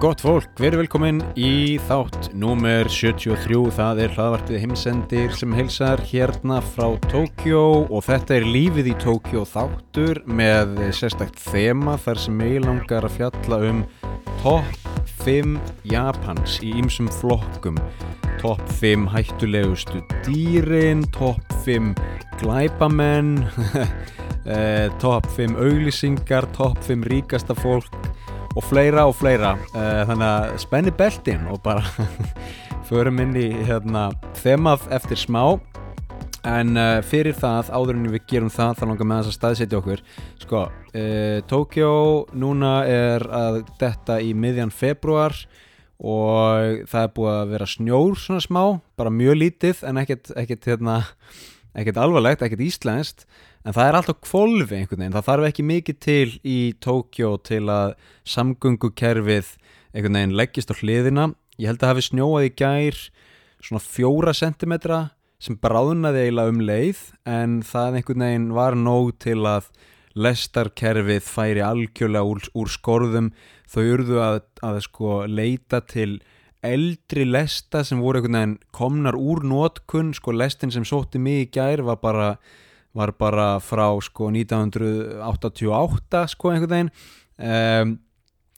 Gott fólk, verið velkomin í þátt númer 73, það er hlaðvarpið heimsendir sem heilsar hérna frá Tókjó og þetta er lífið í Tókjó þáttur með sérstakt þema þar sem ég langar að fjalla um topp 5 Japans í ýmsum flokkum. Topp 5 hættulegustu dýrin, topp 5 glæpamenn, eh, topp 5 auglýsingar, topp 5 ríkasta fólk og fleira og fleira. Uh, þannig að spenni beltin og bara förum inn í hérna, þemað eftir smá. En uh, fyrir það, áður en við gerum það þá langar með þess að staðsetja okkur. Sko, uh, Tókjó núna er að detta í miðjan februar og það er búið að vera snjór svona smá, bara mjög lítið en ekkert, ekkert, hérna, ekkert alvarlegt, ekkert íslenskt en það er alltaf kvolvi einhvern veginn, það þarf ekki mikið til í Tókjó til að samgöngukerfið einhvern veginn leggist á hliðina. Ég held að hafi snjóað í gær svona fjóra sentimetra sem bráðnaði eiginlega um leið en það einhvern veginn var nóg til að lestarkerfið færi algjörlega úr, úr skorðum. Þau urðu að, að sko leita til eldri lesta sem voru einhvern veginn komnar úr nótkunn sko lestin sem sótti mig í gær var bara var bara frá sko 1988 sko einhvern veginn. Um,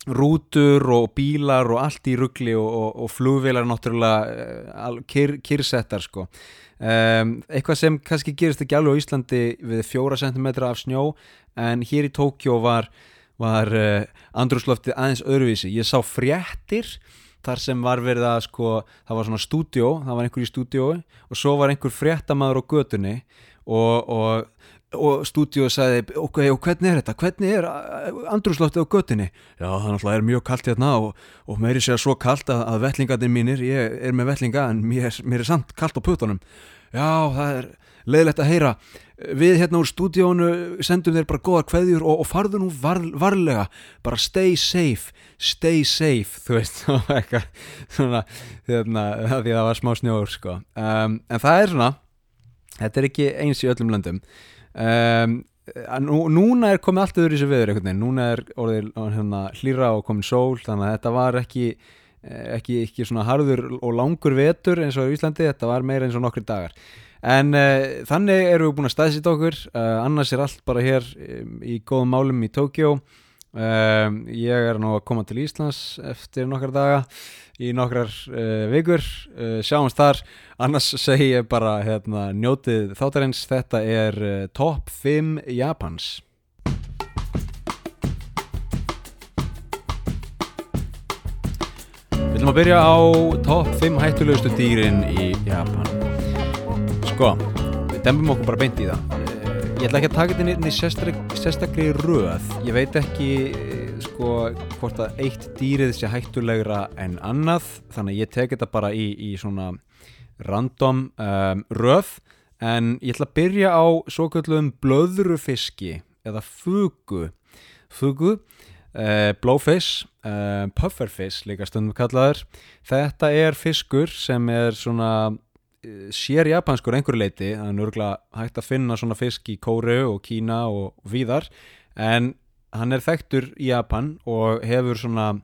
rútur og bílar og allt í ruggli og, og, og flugvilar náttúrulega uh, kyr, kyrsettar sko. Um, eitthvað sem kannski gerist ekki alveg á Íslandi við fjóra sentimetra af snjó en hér í Tókjó var, var uh, andrúsloftið aðeins öðruvísi. Ég sá fréttir þar sem var verið að sko það var svona stúdjó, það var einhver í stúdjói og svo var einhver fréttamaður á götunni og, og, og stúdíu sagði ok, og hvernig er þetta, hvernig er andrúsloftið á göttinni já, það er mjög kallt hérna og, og mér er sér svo kallt að, að vellingarnir mínir ég er með vellinga en mér, mér er samt kallt á putunum já, það er leiðilegt að heyra við hérna úr stúdíónu sendum þér bara goða kveðjur og, og farðu nú var, varlega. Bara stay safe, stay safe. Þú veist, svona, hérna, því að það var smá snjóður sko. um, en það er svona þetta er ekki eins í öllum löndum. Um, nú, núna er komið allt öðru í þessu viður núna er orðið hérna, hlýra og komin sól þannig að þetta var ekki, ekki, ekki svona harður og langur vetur eins og í Íslandi, þetta var meira eins og nokkri dagar. En uh, þannig eru við búin að staðsýta okkur. Uh, annars er allt bara hér um, í góðum málum í Tókjó uh, ég er nú að koma til Íslands eftir nokkar daga í nokkrar uh, vikur. Sjáumst þar, annars segi ég bara hérna, njótið þáttarins. Þetta er top 5 Japans Viljum að byrja á top 5 hættulegustu dýrin í Japan. Sko, við dembum okkur bara beint í það. Ég ætla ekki að taka þetta inn í sérstakri röð. Ég veit ekki sko hvort að eitt dýrið sé hættulegra en annað þannig ég tek þetta bara í, í svona random um, röð. En ég ætla að byrja á svo kallum blöðrufiski eða fugu. Fugu, uh, blowfish uh, pufferfish líka stundum kallaður. Þetta er fiskur sem er svona uh, sér japanskur einhverju leiti þannig að hægt að finna svona fisk í Kóru og Kína og víðar. En hann er þekktur í Japan og hefur svona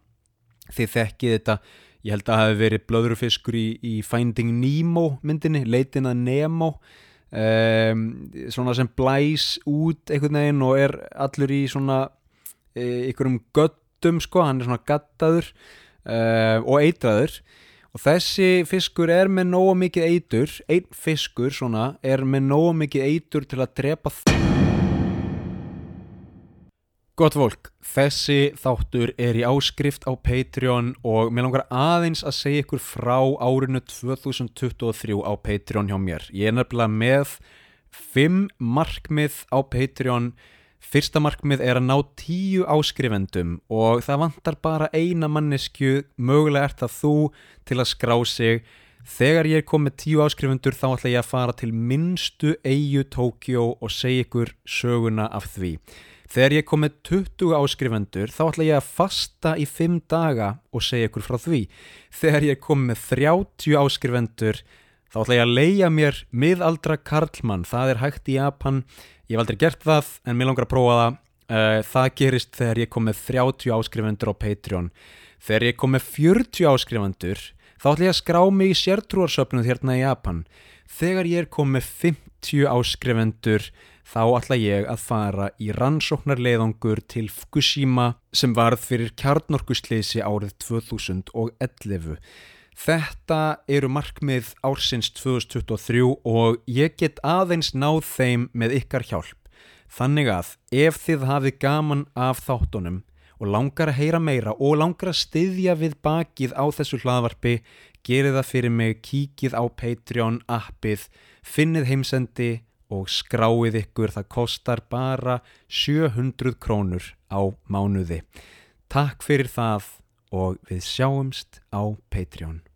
þið þekkið þetta ég held að hefur verið blöðrufiskur í, í Finding Nemo myndinni, leitin að Nemo. Um, svona sem blæs út einhvern veginn og er allur í svona e, einhverjum göttum sko, hann er svona gattaður uh, og eitraður og þessi fiskur er með nóga mikið eitur einn fiskur svona er með nóga mikið eitur til að drepa það Gott fólk, þessi þáttur er í áskrift á Patreon og mér langar aðeins að segja ykkur frá árinu 2023 á Patreon hjá mér. Ég er nefnilega með 5 markmið á Patreon. Fyrsta markmið er að ná 10 áskrifendum og það vantar bara eina mannesku, mögulega ert það þú til að skrá sig. Þegar ég er komið 10 áskrifendur þá ætla ég að fara til minnstu eigu Tókjó og segja ykkur söguna af því. Þegar ég kom með 20 áskrifendur þá ætla ég að fasta í 5 daga og segja ykkur frá því. Þegar ég kom með 30 áskrifendur þá ætla ég að leia mér miðaldra Karlmann. Það er hægt í Japan. Ég hef aldrei gert það en mér langar að prófa það uh, það gerist þegar ég kom með 30 áskrifundur á Patreon þegar ég kom með 40 áskrifundur þá ætla ég að skrá mig í sértrúarsöfnuð hérna í Japan þegar ég er kom með 50 áskrifundur þá ætla ég að fara í rannsóknarleiðangur til Fukushima sem varð fyrir kjarnorkusleysi árið 2011 Þetta eru markmið ársins 2023 og ég get aðeins náð þeim með ykkar hjálp. Þannig að ef þið hafið gaman af þáttunum og langar að heyra meira og langar að styðja við bakið á þessu hlaðvarpi, gerið það fyrir mig, kíkið á Patreon appið, finnið heimsendi og skráið ykkur, það kostar bara 700 krónur á mánuði. Takk fyrir það og við sjáumst á Patreon.